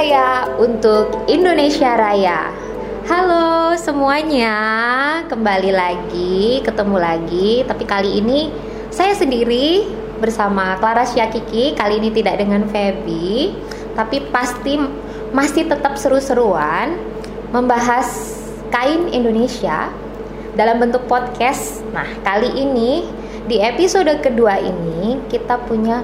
Jaya untuk Indonesia Raya. Halo semuanya, kembali lagi, ketemu lagi. Tapi kali ini saya sendiri bersama Clara Syakiki. Kali ini tidak dengan Feby, tapi pasti masih tetap seru-seruan membahas kain Indonesia dalam bentuk podcast. Nah, kali ini di episode kedua ini kita punya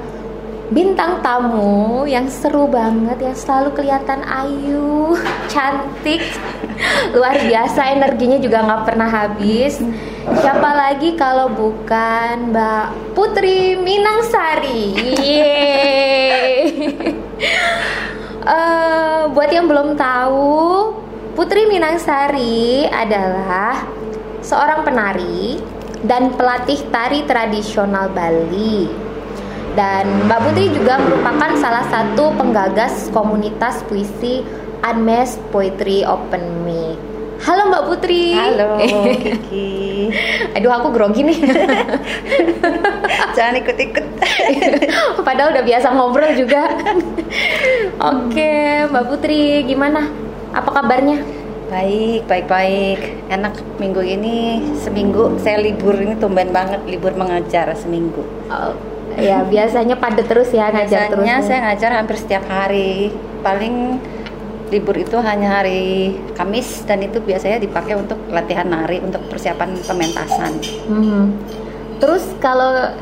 bintang tamu yang seru banget yang selalu kelihatan ayu cantik luar biasa energinya juga nggak pernah habis. Siapa lagi kalau bukan Mbak Putri Minangsari? Uh, buat yang belum tahu Putri Minangsari adalah seorang penari dan pelatih tari tradisional Bali dan Mbak Putri juga merupakan salah satu penggagas komunitas puisi Unmasked Poetry Open Mic. Halo Mbak Putri. Halo Kiki. Aduh aku grogi nih. Jangan ikut-ikut. Padahal udah biasa ngobrol juga. Oke, Mbak Putri, gimana? Apa kabarnya? Baik, baik, baik. Enak minggu ini seminggu saya libur ini tumben banget libur mengajar seminggu. Oh, ya biasanya padat terus ya ngajar terus. Biasanya saya ngajar hampir setiap hari. Paling libur itu hanya hari Kamis dan itu biasanya dipakai untuk latihan nari untuk persiapan pementasan. Hmm. Terus kalau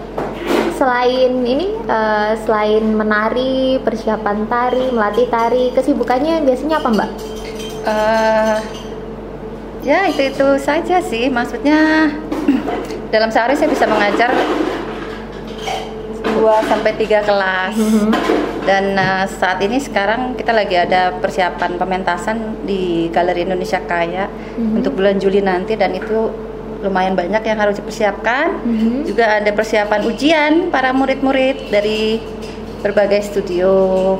selain ini uh, selain menari, persiapan tari, melatih tari, kesibukannya biasanya apa, Mbak? Uh, ya itu itu saja sih. Maksudnya dalam sehari saya bisa mengajar 2 sampai 3 kelas. Mm -hmm. Dan uh, saat ini sekarang kita lagi ada persiapan pementasan di Galeri Indonesia Kaya mm -hmm. untuk bulan Juli nanti dan itu lumayan banyak yang harus dipersiapkan. Mm -hmm. Juga ada persiapan ujian para murid-murid dari berbagai studio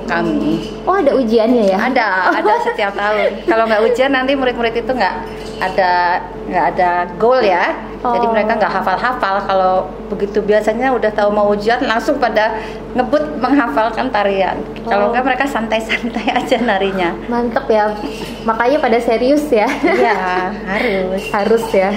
kami. Oh ada ujiannya ya? Ada, ada setiap tahun. Kalau nggak ujian nanti murid-murid itu nggak ada nggak ada goal ya. Oh. Jadi mereka nggak hafal-hafal. Kalau begitu biasanya udah tahu mau ujian langsung pada ngebut menghafalkan tarian. Oh. Kalau nggak mereka santai-santai aja narinya. Mantep ya. Makanya pada serius ya? Iya harus. harus ya.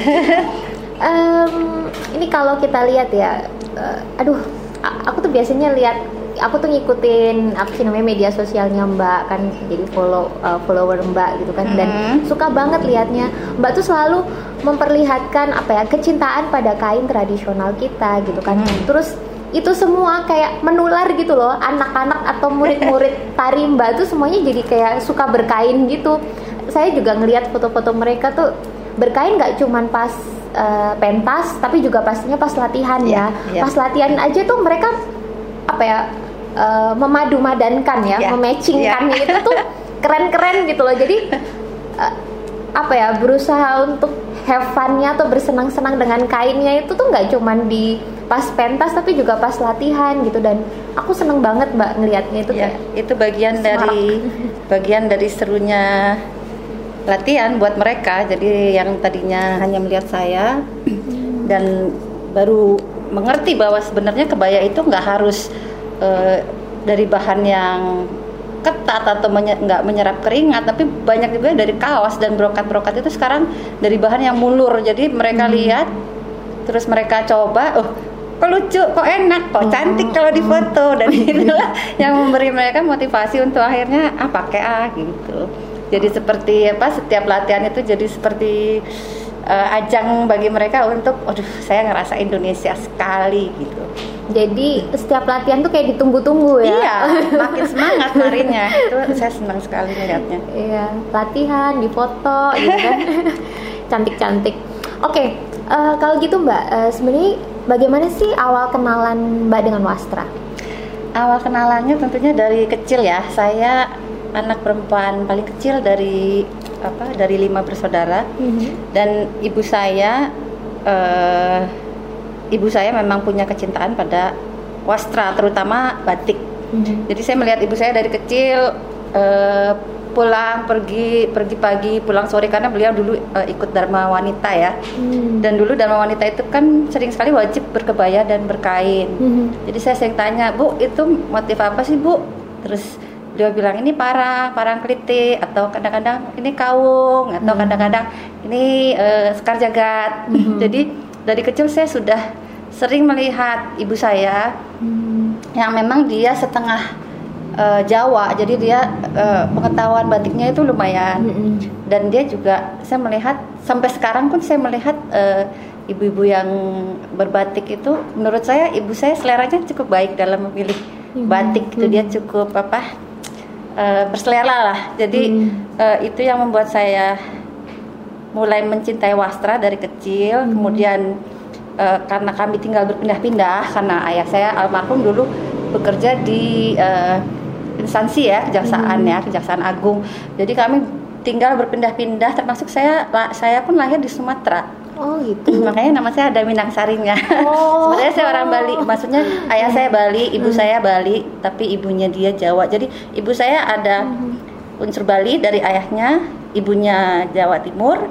um, ini kalau kita lihat ya, uh, aduh, aku tuh biasanya lihat aku tuh ngikutin apa sih namanya media sosialnya Mbak kan jadi follow uh, follower Mbak gitu kan dan mm-hmm. suka banget liatnya Mbak tuh selalu memperlihatkan apa ya kecintaan pada kain tradisional kita gitu kan mm-hmm. terus itu semua kayak menular gitu loh anak-anak atau murid-murid tari Mbak tuh semuanya jadi kayak suka berkain gitu saya juga ngelihat foto-foto mereka tuh berkain nggak cuman pas uh, pentas tapi juga pastinya pas latihan yeah, ya yeah. pas latihan aja tuh mereka apa ya uh, memadu-madankan ya, yeah. mematchingkannya yeah. itu tuh keren-keren gitu loh. Jadi uh, apa ya berusaha untuk have fun-nya atau bersenang-senang dengan kainnya itu tuh nggak cuman di pas pentas tapi juga pas latihan gitu dan aku seneng banget mbak ngelihatnya itu ya, itu bagian semarak. dari bagian dari serunya latihan buat mereka jadi yang tadinya hanya melihat saya dan baru mengerti bahwa sebenarnya kebaya itu nggak harus uh, dari bahan yang ketat atau menye nggak menyerap keringat tapi banyak juga dari kaos dan brokat-brokat itu sekarang dari bahan yang mulur. Jadi mereka hmm. lihat terus mereka coba oh kok lucu kok enak kok cantik kalau difoto dan inilah yang memberi mereka motivasi untuk akhirnya ah pakai ah gitu. Jadi seperti apa setiap latihan itu jadi seperti uh, ajang bagi mereka untuk, aduh saya ngerasa Indonesia sekali gitu. Jadi setiap latihan tuh kayak ditunggu-tunggu ya. Iya, makin semangat larinya. itu saya senang sekali melihatnya. Iya, latihan, difoto gitu kan. Cantik-cantik. Oke, okay, uh, eh, kalau gitu Mbak, uh, sebenarnya bagaimana sih awal kenalan Mbak dengan Wastra? Awal kenalannya tentunya dari kecil ya. Saya anak perempuan paling kecil dari apa dari lima bersaudara mm-hmm. dan ibu saya uh, ibu saya memang punya kecintaan pada wastra terutama batik mm-hmm. jadi saya melihat ibu saya dari kecil uh, pulang pergi pergi pagi pulang sore karena beliau dulu uh, ikut dharma wanita ya mm. dan dulu dharma wanita itu kan sering sekali wajib berkebaya dan berkain mm-hmm. jadi saya sering tanya bu itu motif apa sih bu terus beliau bilang ini parang parang keliti atau kadang-kadang ini kaung atau Hmm. kadang-kadang ini eh, sekar jagat Mhm. jadi dari kecil saya sudah sering melihat ibu saya Hmm. yang memang dia setengah eh, Jawa jadi dia eh, pengetahuan batiknya itu lumayan Mm-mm. dan dia juga saya melihat sampai sekarang pun saya melihat eh, ibu-ibu yang berbatik itu menurut saya ibu saya seleranya cukup baik dalam memilih Hmm. batik itu Hmm. dia cukup apa eh, berselera lah jadi Hmm. eh, itu yang membuat saya mulai mencintai wastra dari kecil Hmm. kemudian eh, karena kami tinggal berpindah-pindah karena ayah saya almarhum dulu bekerja di eh, instansi ya kejaksaan Hmm. ya kejaksaan agung jadi kami tinggal berpindah-pindah termasuk saya saya pun lahir di Sumatera Oh gitu. makanya nama saya ada Minang Sarinya Oh. sebenarnya saya orang Bali maksudnya ayah saya Bali ibu saya Bali tapi ibunya dia Jawa jadi ibu saya ada Mhm. unsur Bali dari ayahnya ibunya Jawa Timur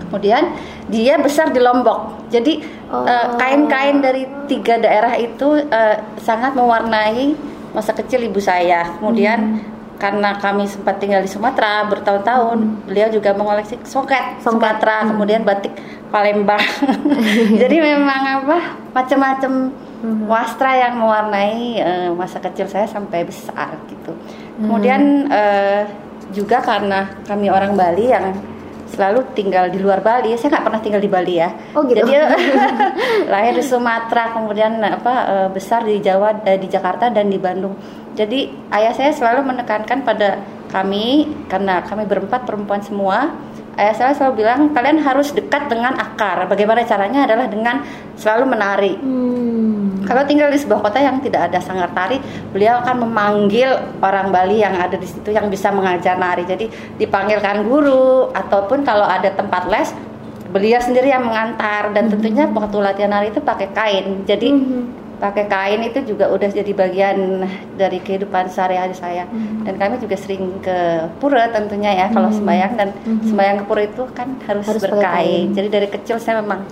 kemudian dia besar di Lombok jadi Oh. eh, kain-kain dari tiga daerah itu eh, sangat mewarnai masa kecil ibu saya kemudian karena kami sempat tinggal di Sumatera bertahun-tahun beliau juga mengoleksi soket, Songket. Sumatera kemudian batik Palembang jadi memang apa macam-macam Mhm. wastra yang mewarnai eh, masa kecil saya sampai besar gitu kemudian eh, juga karena kami orang Bali yang selalu tinggal di luar Bali saya nggak pernah tinggal di Bali ya Oh, gitu. jadi lahir di Sumatera kemudian apa eh, besar di Jawa eh, di Jakarta dan di Bandung jadi ayah saya selalu menekankan pada kami karena kami berempat perempuan semua ayah saya selalu bilang kalian harus dekat dengan akar bagaimana caranya adalah dengan selalu menari Hmm. kalau tinggal di sebuah kota yang tidak ada sanggar tari, beliau akan memanggil orang Bali yang ada di situ yang bisa mengajar nari. Jadi dipanggilkan guru ataupun kalau ada tempat les, beliau sendiri yang mengantar dan tentunya waktu latihan nari itu pakai kain. Jadi Mhm. Pakai kain itu juga udah jadi bagian dari kehidupan sehari-hari saya. Mhm. Dan kami juga sering ke pura tentunya ya kalau Mhm. sembahyang dan Mhm. sembahyang ke pura itu kan harus, Harus berkain. kain. Jadi dari kecil saya memang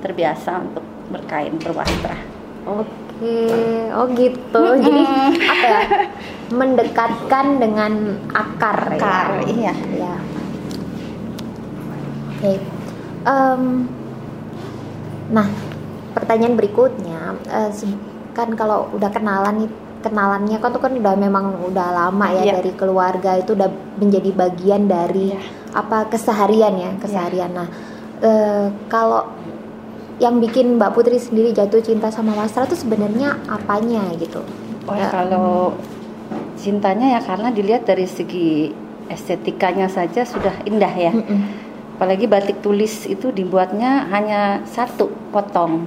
terbiasa untuk berkain berwastra. Oke, oh gitu. Jadi apa ya? Mendekatkan dengan akar, Akar, ya. iya. Ya. Oke. Em, nah, pertanyaan berikutnya, eh, kan kalau udah kenalan nih, kenalannya kan tuh kan udah memang udah lama ya Iya. dari keluarga itu udah menjadi bagian dari Iya. apa keseharian ya keseharian. Nah, eh, kalau yang bikin Mbak Putri sendiri jatuh cinta sama wastra tuh sebenarnya apanya gitu? Oh Ya. kalau cintanya ya karena dilihat dari segi estetikanya saja sudah indah ya. Mm-mm. Apalagi batik tulis itu dibuatnya hanya satu potong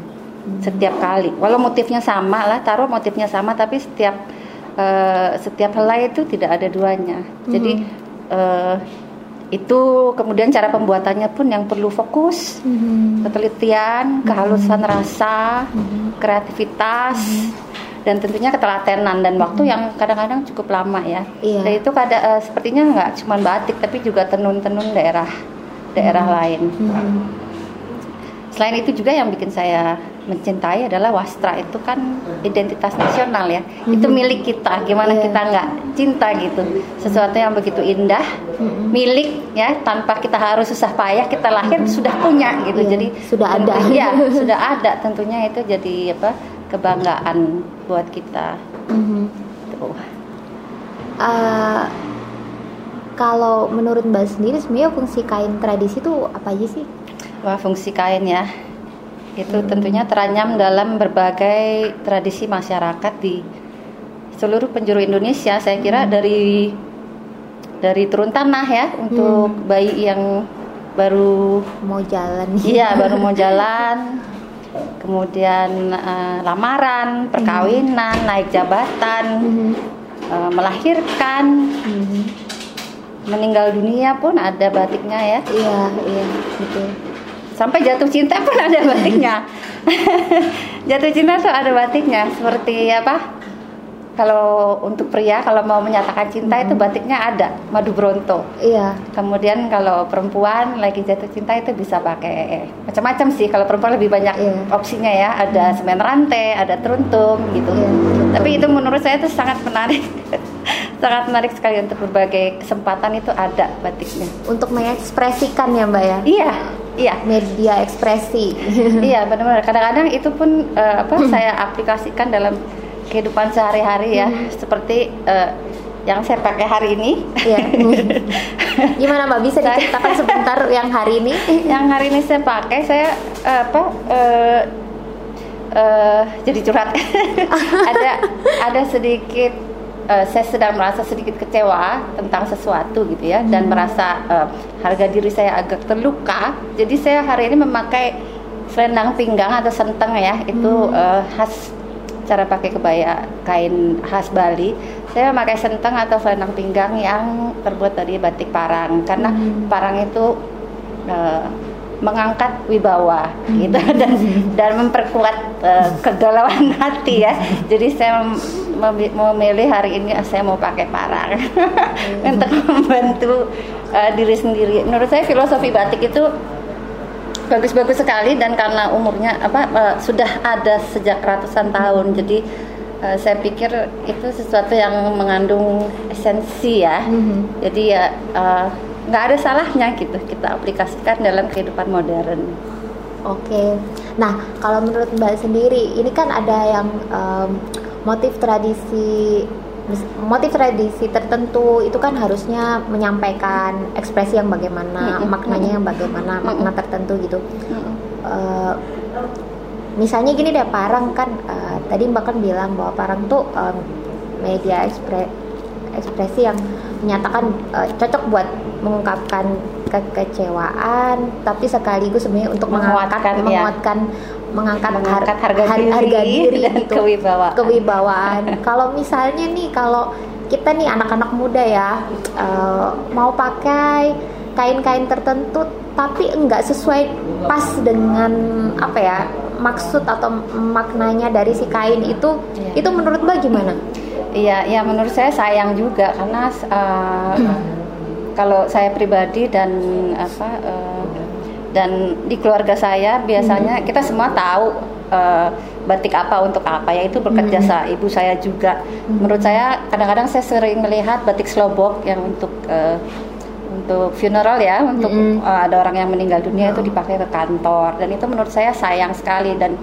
setiap kali. Walau motifnya sama lah, taruh motifnya sama tapi setiap eh, setiap helai itu tidak ada duanya. Jadi eh, itu kemudian cara pembuatannya pun yang perlu fokus, Mhm. ketelitian, kehalusan rasa, Mhm. kreativitas dan tentunya ketelatenan dan waktu yang kadang-kadang cukup lama ya. Iya. Dan itu kada eh, sepertinya nggak cuma batik tapi juga tenun-tenun daerah daerah lain. Mhm. Selain itu juga yang bikin saya mencintai adalah wastra itu kan identitas nasional ya. Itu milik kita. Gimana Iya. kita nggak cinta gitu. Sesuatu yang begitu indah, Mhm. milik ya tanpa kita harus susah payah kita lahir sudah punya gitu. Iya, Jadi sudah ada. Iya, sudah ada tentunya itu jadi apa? kebanggaan buat kita. Mhm. Tuh. Eh, kalau menurut Mbak sendiri sebenarnya fungsi kain tradisi itu apa aja sih? Wah, fungsi kain ya. Itu Hmm. tentunya teranyam dalam berbagai tradisi masyarakat di seluruh penjuru Indonesia. Saya kira dari dari turun tanah ya untuk Hmm. bayi yang baru Mau jalan iya baru mau jalan. Kemudian eh, lamaran, perkawinan, naik jabatan, Mhm. eh, melahirkan, Mhm. meninggal dunia pun ada batiknya ya. Iya, iya, betul. Sampai jatuh cinta pun ada batiknya. Jatuh cinta tuh ada batiknya seperti apa? Kalau untuk pria kalau mau menyatakan cinta itu batiknya ada madu bronto. Iya. kemudian kalau perempuan lagi jatuh cinta itu bisa pakai macam-macam sih. Kalau perempuan lebih banyak Iya. opsinya ya. Ada semen rantai ada teruntung gitu. Iya, tapi itu menurut saya itu sangat menarik. Sangat menarik sekali untuk berbagai kesempatan itu ada batiknya. Untuk mengekspresikan ya mbak ya? Iya iya media ekspresi iya benar-benar kadang-kadang itu pun uh, apa saya aplikasikan dalam kehidupan sehari-hari ya hmm. seperti uh, yang saya pakai hari ini. Ya. Gimana Mbak bisa diceritakan sebentar yang hari ini? Yang hari ini saya pakai saya apa uh, uh, jadi curhat. ada ada sedikit uh, saya sedang merasa sedikit kecewa tentang sesuatu gitu ya hmm. dan merasa uh, harga diri saya agak terluka. Jadi saya hari ini memakai selendang pinggang atau senteng ya itu hmm. uh, khas cara pakai kebaya kain khas Bali saya memakai senteng atau selendang pinggang yang terbuat dari batik parang karena hmm. parang itu uh, mengangkat wibawa gitu. Dan dan memperkuat uh, kegalauan hati ya. Jadi saya memilih hari ini saya mau pakai parang untuk membantu uh, diri sendiri. Menurut saya filosofi batik itu bagus-bagus sekali dan karena umurnya apa uh, sudah ada sejak ratusan tahun. Jadi uh, saya pikir itu sesuatu yang mengandung esensi ya. Mm-hmm. jadi ya uh, nggak ada salahnya gitu kita aplikasikan dalam kehidupan modern. Oke, nah kalau menurut Mbak sendiri ini kan ada yang um, motif tradisi motif tradisi tertentu itu kan harusnya menyampaikan ekspresi yang bagaimana maknanya yang bagaimana makna tertentu gitu. Uh, misalnya gini deh parang kan uh, tadi mbak kan bilang bahwa parang tuh um, media ekspre, ekspresi yang menyatakan uh, cocok buat mengungkapkan kekecewaan tapi sekaligus sebenarnya untuk menguatkan ya. menguatkan mengangkat, mengangkat har harga, diri, harga diri dan gitu, kewibawaan. kewibawaan. kalau misalnya nih kalau kita nih anak-anak muda ya uh, mau pakai kain-kain tertentu tapi enggak sesuai pas dengan apa ya maksud atau maknanya dari si kain itu ya. itu menurut mbak gimana? Iya, ya menurut saya sayang juga karena uh, kalau saya pribadi dan apa uh, dan di keluarga saya biasanya hmm. kita semua tahu uh, batik apa untuk apa ya itu bekerja hmm. sama ibu saya juga hmm. menurut saya kadang-kadang saya sering melihat batik slobok yang untuk uh, untuk funeral ya untuk hmm. uh, ada orang yang meninggal dunia itu dipakai ke kantor dan itu menurut saya sayang sekali dan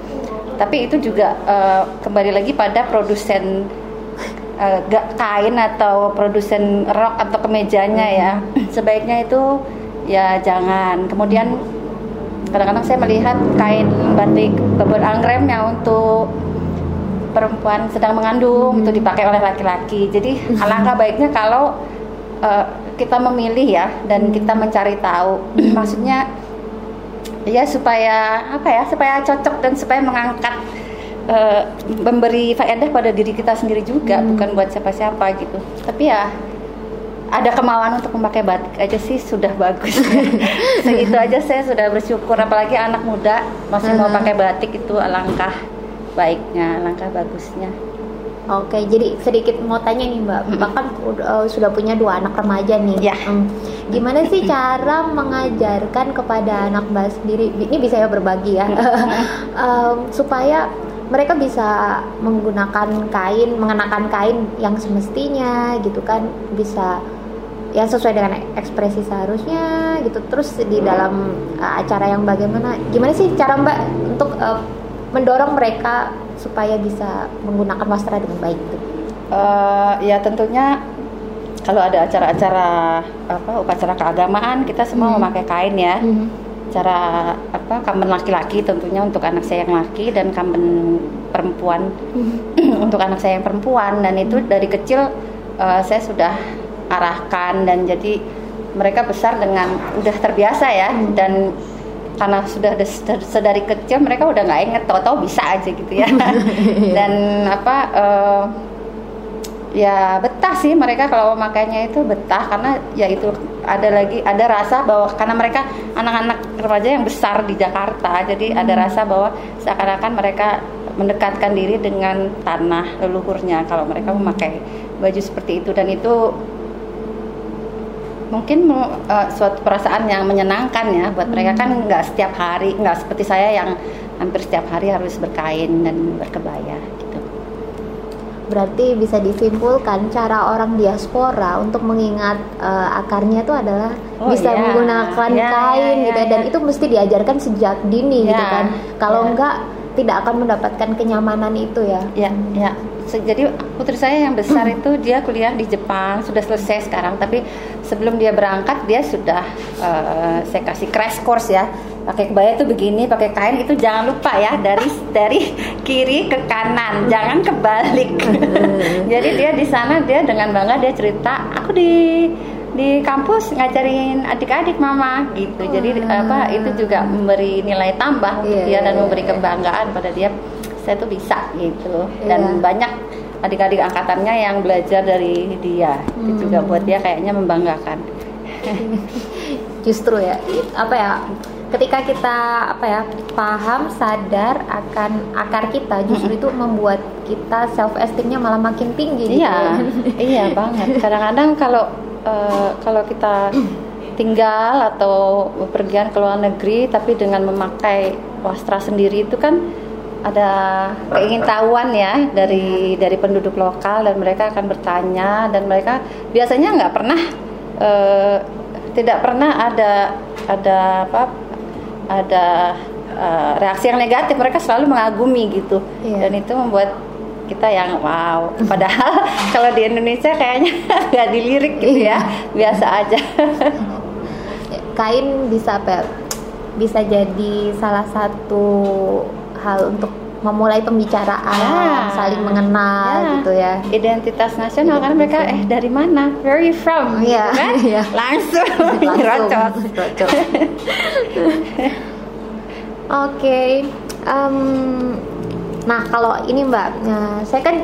tapi itu juga uh, kembali lagi pada produsen uh, kain atau produsen rok atau kemejanya ya sebaiknya itu ya jangan kemudian kadang-kadang saya melihat kain batik babon anggrem yang untuk perempuan sedang mengandung hmm. itu dipakai oleh laki-laki. Jadi alangkah baiknya kalau uh, kita memilih ya dan kita mencari tahu. Maksudnya ya supaya apa ya supaya cocok dan supaya mengangkat uh, memberi faedah pada diri kita sendiri juga hmm. bukan buat siapa-siapa gitu. Tapi ya ada kemauan untuk memakai batik aja sih sudah bagus segitu aja saya sudah bersyukur apalagi anak muda masih mau pakai batik itu alangkah baiknya alangkah bagusnya Oke, jadi sedikit mau tanya nih Mbak, Mbak kan uh, sudah punya dua anak remaja nih. Ya. Hmm. Gimana sih cara mengajarkan kepada anak Mbak sendiri? Ini bisa ya berbagi ya, um, supaya mereka bisa menggunakan kain, mengenakan kain yang semestinya gitu kan, bisa yang sesuai dengan ekspresi seharusnya gitu terus di dalam uh, acara yang bagaimana gimana sih cara mbak untuk uh, mendorong mereka supaya bisa menggunakan wastra dengan baik itu uh, ya tentunya kalau ada acara-acara apa upacara keagamaan kita semua hmm. memakai kain ya hmm. Cara apa kamen laki-laki tentunya untuk anak saya yang laki dan kamen perempuan. Untuk anak saya yang perempuan. Dan itu dari kecil uh, saya sudah arahkan dan jadi mereka besar dengan udah terbiasa ya. Hmm. dan karena sudah sedari kecil mereka udah nggak inget tahu-tahu bisa aja gitu ya. Dan apa uh, ya betah sih mereka kalau makanya itu betah karena ya itu ada lagi ada rasa bahwa karena mereka anak-anak remaja yang besar di Jakarta jadi hmm. ada rasa bahwa seakan-akan mereka mendekatkan diri dengan tanah leluhurnya kalau mereka memakai baju seperti itu dan itu mungkin uh, suatu perasaan yang menyenangkan ya buat hmm. mereka kan nggak setiap hari nggak seperti saya yang hampir setiap hari harus berkain dan berkebaya. Berarti bisa disimpulkan cara orang diaspora untuk mengingat uh, akarnya itu adalah oh, bisa iya. menggunakan iya, kain iya, gitu ya iya. dan itu mesti diajarkan sejak dini gitu iya, kan kalau iya. enggak tidak akan mendapatkan kenyamanan itu ya ya ya jadi putri saya yang besar itu dia kuliah di Jepang sudah selesai sekarang. Tapi sebelum dia berangkat dia sudah uh, saya kasih crash course ya. Pakai kebaya itu begini pakai kain itu jangan lupa ya dari dari kiri ke kanan. Jangan kebalik. Jadi dia di sana dia dengan bangga dia cerita aku di di kampus ngajarin adik-adik mama. Gitu. Jadi hmm. apa itu juga memberi nilai tambah. Untuk yeah, dia dan iya, memberi iya. kebanggaan pada dia saya tuh bisa gitu dan yeah. banyak adik-adik angkatannya yang belajar dari dia hmm. itu juga buat dia kayaknya membanggakan justru ya apa ya ketika kita apa ya paham sadar akan akar kita justru itu membuat kita self esteemnya malah makin tinggi gitu iya gitu. iya banget kadang-kadang kalau uh, kalau kita tinggal atau pergian ke luar negeri tapi dengan memakai wastra sendiri itu kan ada keingintahuan ya dari dari penduduk lokal dan mereka akan bertanya dan mereka biasanya nggak pernah uh, tidak pernah ada ada apa ada uh, reaksi yang negatif mereka selalu mengagumi gitu yeah. dan itu membuat kita yang wow padahal kalau di Indonesia kayaknya nggak dilirik gitu ya iya. biasa aja kain bisa apa ya? bisa jadi salah satu hal untuk memulai pembicaraan, ya. saling mengenal ya. gitu ya. Identitas nasional Identitas karena mereka eh dari mana? Where are you from? Ya. Gitu kan? ya. Langsung. Oke. okay. Um, nah kalau ini Mbak, nah, saya kan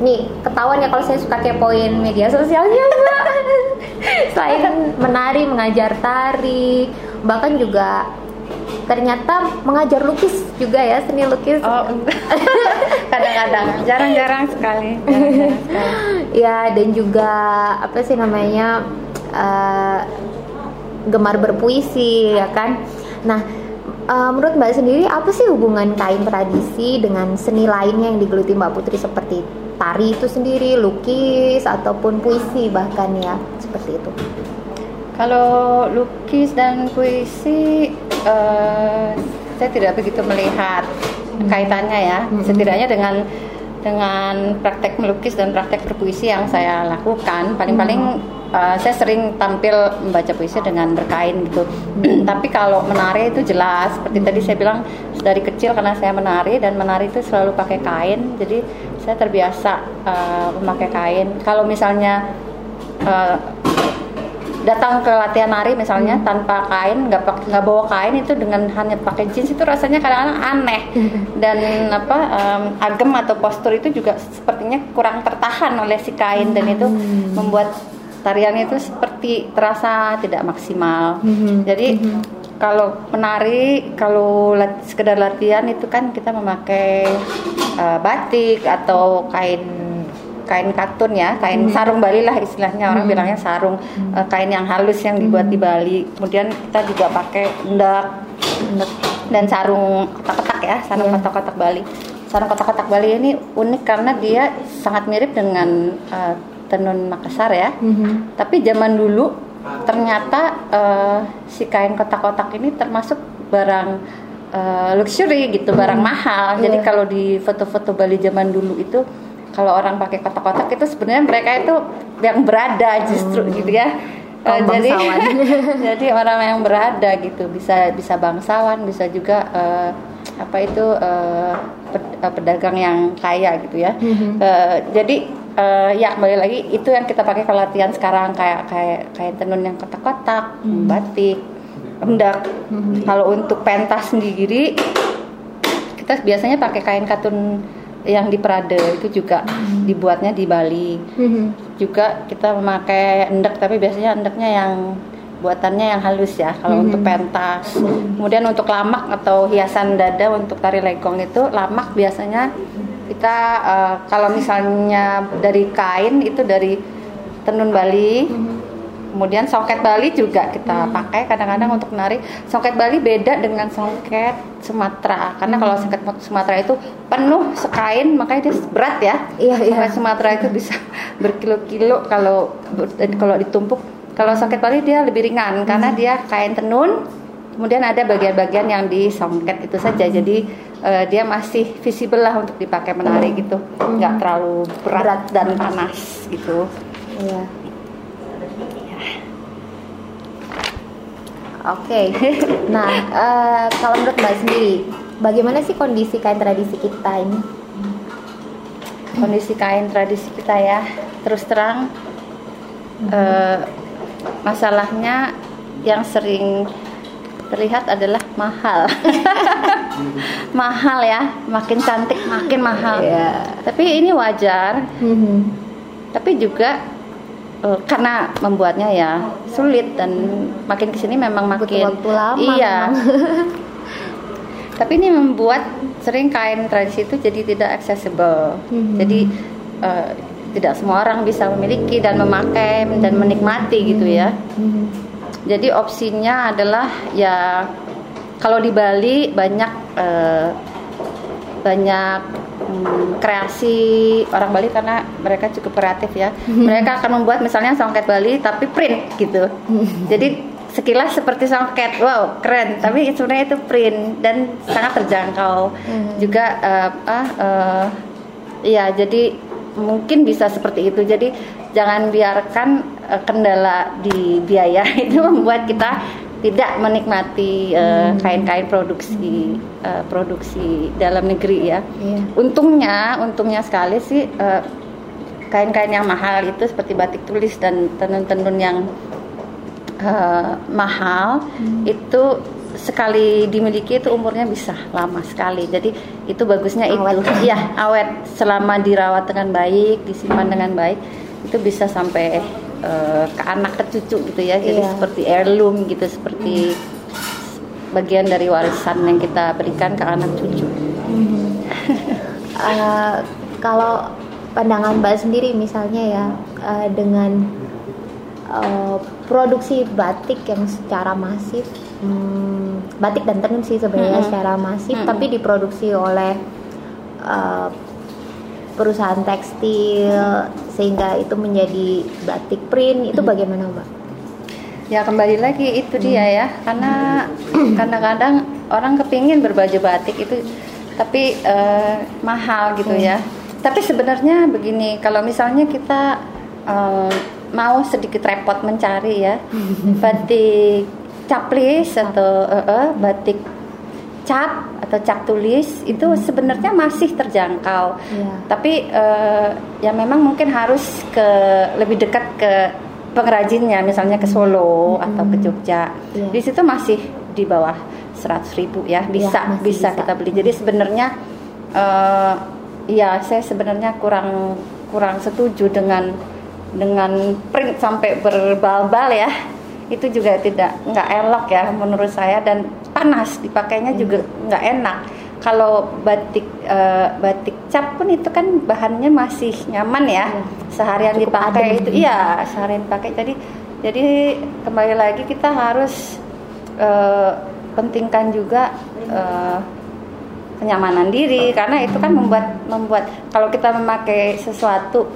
nih ketahuan ya kalau saya suka kepoin media sosialnya Mbak. Selain menari, mengajar tari, bahkan juga ternyata mengajar lukis juga ya seni lukis. Oh kadang-kadang. Jarang-jarang sekali, ya dan juga apa sih namanya uh, gemar berpuisi ya kan? Nah uh, menurut mbak sendiri apa sih hubungan kain tradisi dengan seni lainnya yang digeluti mbak Putri? Seperti tari itu sendiri lukis ataupun puisi bahkan ya seperti itu kalau lukis dan puisi, uh, saya tidak begitu melihat hmm. kaitannya ya. Hmm. Setidaknya dengan dengan praktek melukis dan praktek berpuisi yang saya lakukan, paling-paling hmm. uh, saya sering tampil membaca puisi dengan berkain gitu. Hmm. Tapi kalau menari itu jelas, seperti tadi saya bilang dari kecil karena saya menari dan menari itu selalu pakai kain, jadi saya terbiasa uh, memakai kain. Kalau misalnya uh, datang ke latihan nari misalnya hmm. tanpa kain nggak nggak bawa kain itu dengan hanya pakai jeans itu rasanya kadang-kadang aneh dan apa um, agem atau postur itu juga sepertinya kurang tertahan oleh si kain dan itu hmm. membuat tarian itu seperti terasa tidak maksimal hmm. jadi hmm. kalau menari kalau lat, sekedar latihan itu kan kita memakai uh, batik atau kain kain katun ya, kain hmm. sarung Bali lah istilahnya orang hmm. bilangnya sarung, hmm. uh, kain yang halus yang dibuat hmm. di Bali. Kemudian kita juga pakai endak, dan sarung kotak-kotak ya, sarung yeah. kotak-kotak Bali. Sarung kotak-kotak Bali ini unik karena dia sangat mirip dengan uh, tenun Makassar ya. Hmm. Tapi zaman dulu ternyata uh, si kain kotak-kotak ini termasuk barang uh, luxury gitu, barang hmm. mahal. Jadi yeah. kalau di foto-foto Bali zaman dulu itu kalau orang pakai kotak-kotak itu sebenarnya mereka itu yang berada justru hmm. gitu ya uh, jadi jadi orang yang berada gitu bisa bisa bangsawan bisa juga uh, apa itu uh, pedagang yang kaya gitu ya hmm. uh, jadi uh, ya kembali lagi itu yang kita pakai kalau latihan sekarang kayak kayak kayak tenun yang kotak-kotak hmm. batik rendak hmm. kalau untuk pentas sendiri kita biasanya pakai kain katun yang di Prade itu juga hmm. dibuatnya di Bali. Hmm. Juga kita memakai endek tapi biasanya endeknya yang buatannya yang halus ya kalau hmm. untuk pentas. Hmm. Kemudian untuk lamak atau hiasan dada untuk tari legong itu lamak biasanya kita uh, kalau misalnya dari kain itu dari tenun Bali. Hmm. Kemudian songket Bali juga kita Hmm. pakai kadang-kadang untuk menari songket Bali beda dengan songket Sumatera karena Hmm. kalau songket Sumatera itu penuh sekain makanya dia berat ya Iya, iya. Songket Sumatera itu bisa berkilo-kilo kalau kalau ditumpuk kalau songket Bali dia lebih ringan karena dia kain tenun kemudian ada bagian-bagian yang disongket itu saja jadi eh, dia masih visible lah untuk dipakai menari gitu nggak terlalu berat, Berat. dan panas gitu Iya. Oke. Nah, eh, kalau menurut Mbak sendiri, bagaimana sih kondisi kain tradisi kita ini? kondisi kain tradisi kita ya terus terang eh, masalahnya yang sering terlihat adalah mahal mahal ya makin cantik makin mahal Iya. tapi ini wajar tapi juga eh, karena membuatnya ya sulit dan makin ke sini memang Butuh makin waktu lama iya tapi ini membuat sering kain tradisi itu jadi tidak accessible Mhm. jadi eh, tidak semua orang bisa memiliki dan memakai dan menikmati gitu ya Mhm. jadi opsinya adalah ya kalau di Bali banyak eh, banyak hmm, kreasi orang Bali karena mereka cukup kreatif ya. Mereka akan membuat misalnya songket Bali tapi print gitu. Jadi sekilas seperti songket, wow keren. Tapi sebenarnya itu print dan sangat terjangkau. Hmm. Juga ah eh, ya jadi mungkin bisa seperti itu. Jadi jangan biarkan eh, kendala di biaya itu membuat kita tidak menikmati eh, kain-kain produksi eh, produksi dalam negeri ya. Iya. Untungnya, untungnya sekali sih eh, kain-kain yang mahal itu seperti batik tulis dan tenun-tenun yang eh, mahal itu sekali dimiliki itu umurnya bisa lama sekali. Jadi itu bagusnya Awet. itu. Ya, awet selama dirawat dengan baik, disimpan dengan baik itu bisa sampai eh, ke anak ke cucu gitu ya. Jadi Iya. seperti heirloom gitu, seperti bagian dari warisan yang kita berikan ke anak cucu. Eh, kalau pandangan Mbak sendiri misalnya ya eh, dengan eh, produksi batik yang secara masif, hmm, batik dan tenun sih sebenarnya Mm-mm. secara masif, Mm-mm. tapi diproduksi oleh eh, perusahaan tekstil sehingga itu menjadi batik print itu bagaimana Mbak? Ya kembali lagi itu dia ya karena kadang-kadang orang kepingin berbaju batik itu tapi eh, mahal gitu ya. Tapi sebenarnya begini kalau misalnya kita eh, mau sedikit repot mencari ya batik caplis atau eh, eh, batik cap atau cap tulis itu sebenarnya masih terjangkau. Iya. Tapi eh, ya memang mungkin harus ke lebih dekat ke pengrajinnya, misalnya ke Solo atau ke Jogja. Iya. Di situ masih di bawah 100.000 ribu ya, bisa masih bisa, bisa. kita beli. Jadi sebenarnya eh ya saya sebenarnya kurang kurang setuju dengan dengan print sampai berbal-bal ya. Itu juga tidak nggak elok ya menurut saya. Dan panas dipakainya juga nggak enak. Kalau batik eh, batik cap pun itu kan bahannya masih nyaman ya. Iya. seharian Cukup dipakai adem. itu iya seharian dipakai. Jadi jadi kembali lagi kita harus eh, pentingkan juga eh, kenyamanan diri. Karena itu kan membuat membuat kalau kita memakai sesuatu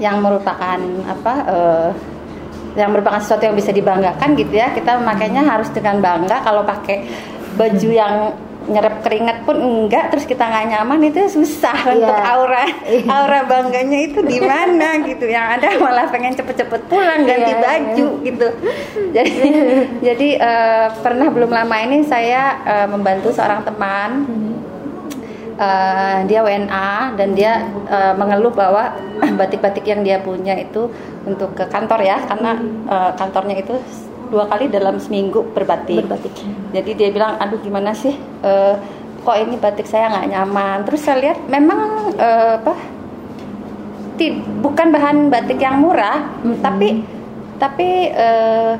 yang merupakan apa eh, yang merupakan sesuatu yang bisa dibanggakan gitu ya. Kita memakainya harus dengan bangga. Kalau pakai baju yang nyerap keringat pun enggak terus kita nggak nyaman itu susah Iya. untuk aura Iya. aura bangganya itu di mana gitu. Yang ada malah pengen cepet-cepet pulang ganti Iya, baju gitu. Jadi jadi eh, pernah belum lama ini saya eh, membantu seorang teman Eh, dia WNA dan dia eh, mengeluh bahwa batik-batik yang dia punya itu untuk ke kantor ya karena eh, kantornya itu dua kali dalam seminggu berbatik. Berbatik. Jadi dia bilang, aduh gimana sih, eh, kok ini batik saya nggak nyaman. Terus saya lihat memang eh, apa, ti- bukan bahan batik yang murah, tapi tapi eh,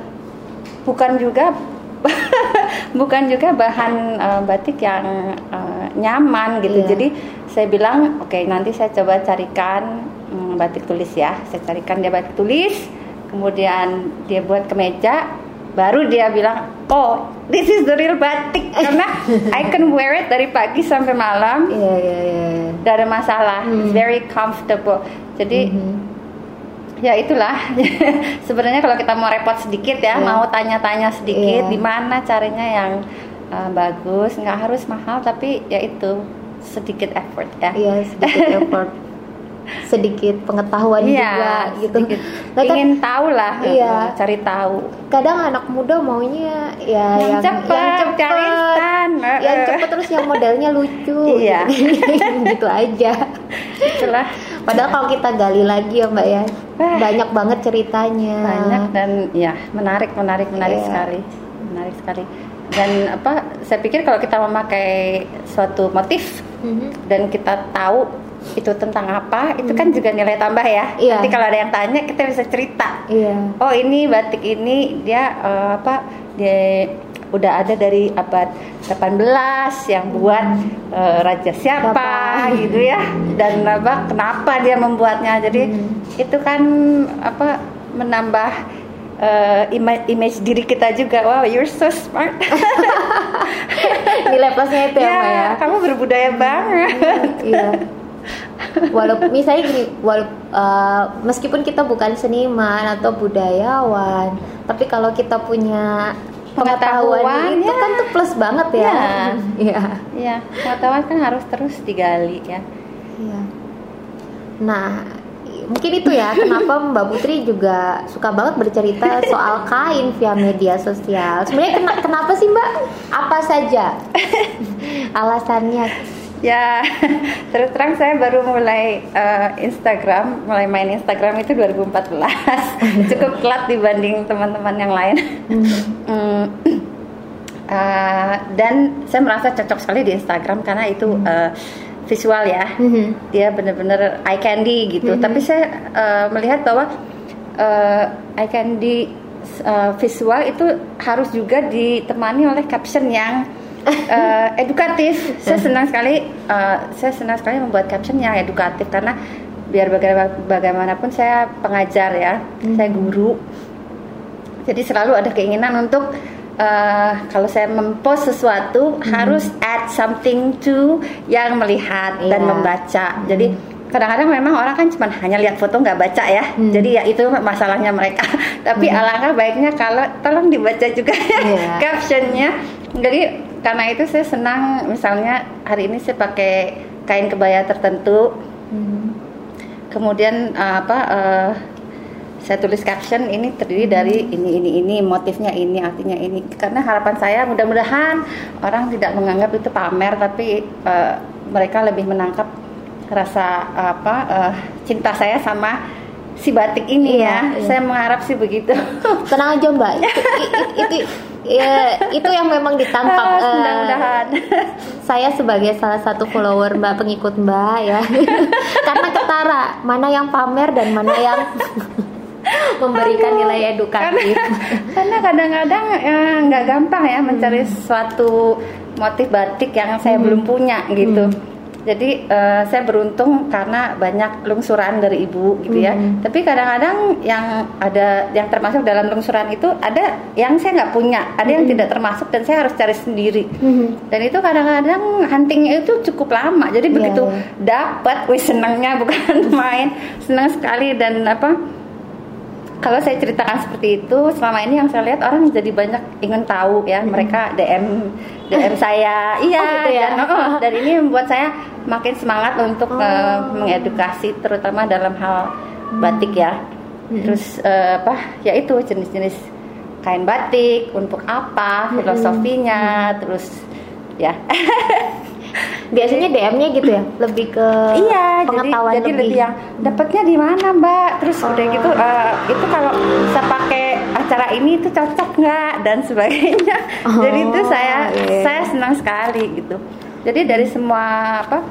bukan juga bukan juga bahan eh, batik yang eh, nyaman gitu. Iya. Jadi saya bilang, oke nanti saya coba carikan mm, batik tulis ya. Saya carikan dia batik tulis kemudian dia buat kemeja baru dia bilang oh this is the real batik karena I can wear it dari pagi sampai malam Iya iya iya. tidak ada masalah Hmm. It's very comfortable jadi Mhm. ya itulah sebenarnya kalau kita mau repot sedikit ya Iya. mau tanya-tanya sedikit Iya. di mana caranya yang uh, bagus nggak harus mahal tapi ya itu sedikit effort ya Iya sedikit effort, sedikit pengetahuan Iya, juga gitu. sedikit. Nah, kan ingin tahu lah Iya. uh, cari tahu kadang anak muda maunya ya Yang yang, cepet, cari instan. yang Heeh. cepet terus yang modelnya lucu, Iya. gitu aja. itulah Padahal kalau kita gali lagi ya mbak ya, banyak banget ceritanya. banyak dan ya menarik menarik menarik Iya. sekali menarik sekali dan apa saya pikir kalau kita memakai suatu motif Mhm. dan kita tahu itu tentang apa itu kan juga nilai tambah ya Iya. nanti kalau ada yang tanya kita bisa cerita Iya. oh ini batik ini dia eh, apa dia udah ada dari abad 18 yang buat eh, raja siapa Siapa. gitu ya dan apa kenapa dia membuatnya jadi Hmm. itu kan apa menambah eh, ima- image diri kita juga wow you're so smart Nilai plusnya itu ya, mbak ya. kamu berbudaya banget iya. Walaupun misalnya gini, walaupun meskipun kita bukan seniman atau budayawan, tapi kalau kita punya pengetahuan, Pengetahuan, itu ya. kan tuh plus banget ya. Iya. Iya. ya pengetahuan kan harus terus digali ya Iya. Nah, mungkin itu ya kenapa Mbak Putri juga suka banget bercerita soal kain via media sosial. Sebenarnya kena- kenapa sih Mbak? Apa saja alasannya? Ya, terus terang saya baru mulai eh, Instagram, mulai main Instagram itu 2014. Cukup telat dibanding teman-teman yang lain. Hmm, eh, dan saya merasa cocok sekali di Instagram karena itu eh, visual ya. Mhm. Dia benar-benar eye candy gitu. Mhm. Tapi saya eh, melihat bahwa eh, eye candy eh, visual itu harus juga ditemani oleh caption yang eh, edukatif. Saya senang sekali, eh, saya senang sekali membuat caption yang edukatif karena biar baga- bagaimanapun saya pengajar ya, saya guru. Jadi selalu ada keinginan untuk eh, kalau saya mempost sesuatu harus add something to yang melihat dan Iya. membaca. Jadi kadang-kadang memang orang kan cuma hanya lihat foto nggak baca ya. Hmm. Jadi ya itu masalahnya mereka. Tapi alangkah baiknya kalau tolong dibaca juga ya Iya. captionnya. Jadi karena itu saya senang misalnya hari ini saya pakai kain kebaya tertentu Mhm. kemudian uh, apa uh, saya tulis caption ini terdiri dari ini ini ini motifnya ini artinya ini. Karena harapan saya mudah-mudahan orang tidak menganggap itu pamer tapi uh, mereka lebih menangkap rasa apa uh, cinta saya sama si batik ini Iya, ya. iya. saya mengharap sih begitu. Tenang aja Mbak, itu, itu, itu, ya, itu yang memang ditangkap. Ah, eh, mudah-mudahan. saya sebagai salah satu follower Mbak pengikut Mbak ya, karena ketara mana yang pamer dan mana yang memberikan Aduh, nilai edukatif. karena kadang-kadang eh, nggak gampang ya mencari Hmm. suatu motif batik yang saya belum punya gitu. Hmm. Jadi eh, saya beruntung karena banyak lungsuran dari ibu gitu ya. Hmm. Tapi kadang-kadang yang ada yang termasuk dalam lungsuran itu ada yang saya nggak punya, ada yang Hmm. tidak termasuk dan saya harus cari sendiri. Mhm. Dan itu kadang-kadang huntingnya itu cukup lama. Jadi Iya, begitu iya. dapat, wih senangnya bukan main, senang sekali dan apa? Kalau saya ceritakan seperti itu, selama ini yang saya lihat orang jadi banyak ingin tahu ya. Mereka DM DM saya, iya. Hmm. gitu ya? Dan, oh, dan ini membuat saya makin semangat untuk Oh. eh, mengedukasi, terutama dalam hal batik ya. Hmm. Terus eh, apa? Ya itu jenis-jenis kain batik untuk apa, Hmm. filosofinya, terus ya. Biasanya DM-nya gitu ya, lebih ke Iya, pengetahuan jadi lebih. lebih yang dapatnya di mana Mbak? Terus udah Oh. gitu eh, itu kalau bisa pakai acara ini itu cocok nggak dan sebagainya. Oh, jadi itu saya iya. saya senang sekali gitu. Jadi dari semua apa?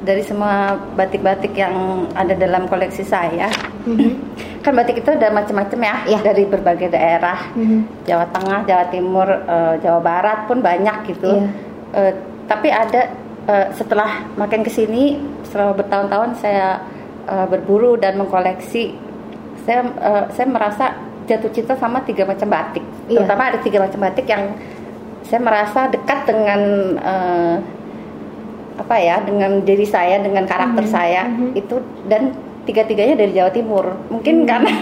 Dari semua batik-batik yang ada dalam koleksi saya, Mhm. kan batik itu ada macam-macam ya, Iya. dari berbagai daerah. Mhm. Jawa Tengah, Jawa Timur, eh, Jawa Barat pun banyak gitu. Iya. Eh, tapi ada eh, setelah makin ke sini, setelah bertahun-tahun saya eh, berburu dan mengkoleksi saya uh, saya merasa jatuh cinta sama tiga macam batik. Iya. Terutama ada tiga macam batik yang saya merasa dekat dengan uh, apa ya dengan diri saya dengan karakter Mhm, saya mhm. itu dan tiga-tiganya dari Jawa Timur mungkin Mhm. karena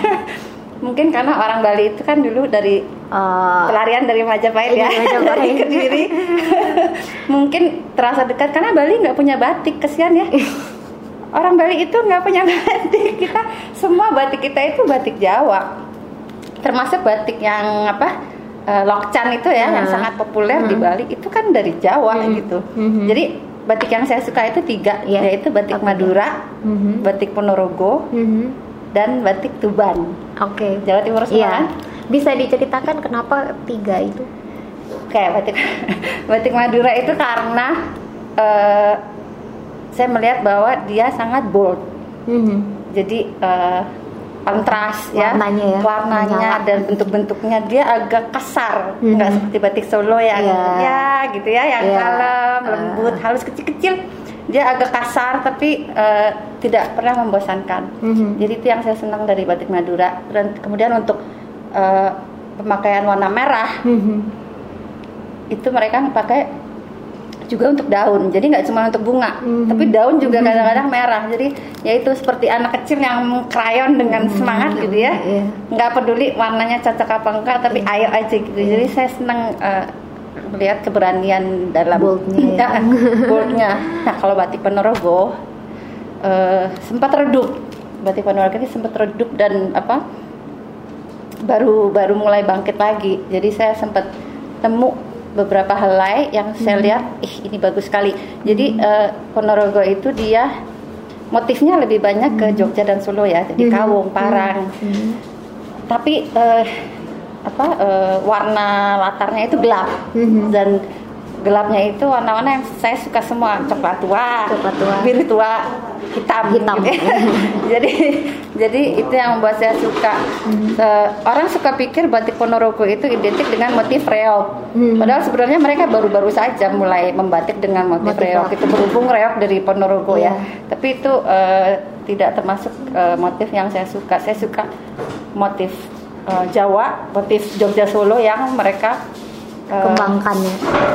mungkin karena orang Bali itu kan dulu dari Eh, pelarian dari Majapahit ya Dari Majapahit. dari Kediri mungkin terasa dekat karena Bali nggak punya batik kesian ya orang Bali itu nggak punya batik kita semua batik kita itu batik Jawa termasuk batik yang apa eh, lokcan itu ya yang Nah. sangat populer di Hmm. Bali itu kan dari Jawa Hmm. gitu Mhm. jadi batik yang saya suka itu tiga Iya. yaitu batik Apa Madura mhm. batik Ponorogo Mhm. Dan batik Tuban Oke. Jawa Timur semua Iya. kan? Bisa diceritakan kenapa tiga itu? kayak batik batik Madura itu karena eh, saya melihat bahwa dia sangat bold Mhm. jadi eh, kontras ya Warnanya ya, warnanya menyala. dan bentuk-bentuknya dia agak kasar Mhm. nggak seperti batik Solo yang Iya. ya gitu ya yang Iya. kalem Ah. lembut halus kecil-kecil dia agak kasar tapi eh, tidak pernah membosankan Mhm. jadi itu yang saya senang dari batik Madura dan kemudian untuk eh, pemakaian warna merah Mhm. itu mereka pakai juga untuk daun jadi nggak cuma untuk bunga Mhm. tapi daun juga Mhm. kadang-kadang merah jadi yaitu seperti anak kecil yang krayon dengan semangat gitu ya Iya. nggak peduli warnanya cocok apa enggak tapi Iya. ayo aja gitu jadi saya senang eh, melihat keberanian dalam Boldnya ya. boldnya nah kalau batik Ponorogo eh, sempat redup batik Ponorogo ini sempat redup dan apa baru baru mulai bangkit lagi jadi saya sempat temu beberapa helai yang saya Hmm. lihat ih ini bagus sekali jadi eh, Ponorogo itu dia motifnya lebih banyak ke Jogja dan Solo ya jadi Mhm. kawung parang Mhm. tapi eh, apa eh, warna latarnya itu gelap Mhm. dan gelapnya itu warna-warna yang saya suka semua coklat tua, Coklat tua. biru tua, hitam, Hitam. gitu jadi jadi itu yang membuat saya suka. Hmm. Eh, orang suka pikir batik Ponorogo itu identik dengan motif reok, Hmm. padahal sebenarnya mereka baru-baru saja mulai membatik dengan motif, Motif reok. Itu berhubung reok dari Ponorogo ya, Iya. tapi itu eh, tidak termasuk eh, motif yang saya suka. Saya suka motif eh, Jawa, motif Jogja Solo yang mereka eh, Kembangkan ya.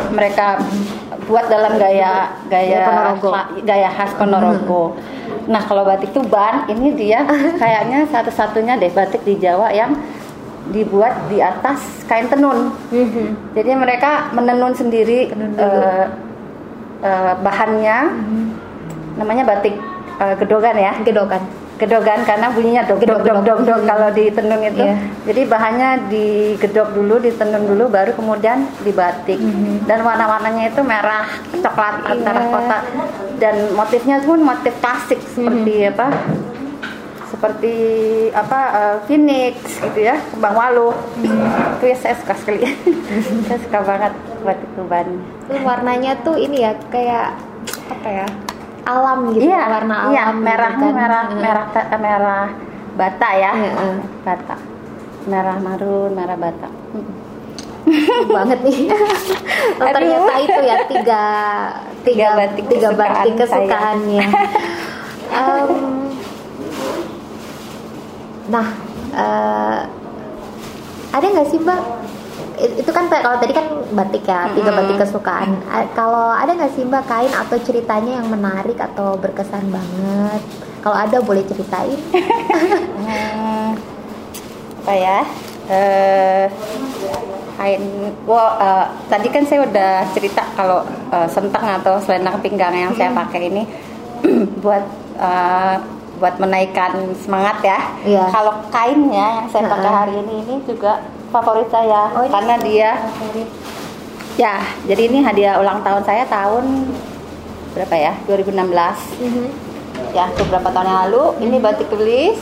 mereka buat dalam gaya gaya Gaya Ponorogo. ma- gaya khas Ponorogo. Nah kalau batik Tuban ini dia kayaknya satu-satunya deh batik di Jawa yang dibuat di atas kain tenun. Mhm. Jadi mereka menenun sendiri Tenun dulu. eh, eh, bahannya, Mhm. namanya batik eh, gedogan ya Gedokan. Gedogan karena bunyinya dog dog dog dog dog kalau di tenun itu. Iya. Jadi bahannya digedok dulu, ditenun dulu, baru kemudian dibatik. Mhm. Dan warna-warnanya itu merah, coklat Iya. antara kota dan motifnya pun motif klasik seperti Mhm. apa? Seperti apa? eh, phoenix gitu ya, kembang walu. Mhm. Itu ya saya suka sekali. saya suka banget batik Tuban. Warnanya tuh ini ya kayak apa ya? Alam gitu, Iya, warna alam. iya, gitu merahnya kan. merah, Heeh. merah, ta- merah bata ya, Heeh. bata, merah marun, merah bata. banget nih. Oh, ternyata itu ya tiga Tiga batik tiga batik kesukaan saya. kesukaannya. Em, nah, eh, ada nggak sih mbak? Itu kan kalau tadi kan batik ya, tiga batik kesukaan. Kalau ada nggak sih mbak kain atau ceritanya yang menarik atau berkesan banget? Kalau ada boleh ceritain. Hmm, apa ya? Eh, kain, wah eh, tadi kan saya udah cerita kalau eh, sentang atau selendang pinggang yang saya pakai ini buat eh, buat menaikkan semangat ya. Iya. Kalau kainnya yang saya pakai hari ini ini juga favorit saya Oh, karena dia ya jadi ini hadiah ulang tahun saya tahun berapa ya? 2016 Mhm. ya beberapa tahun yang lalu. Ini batik tulis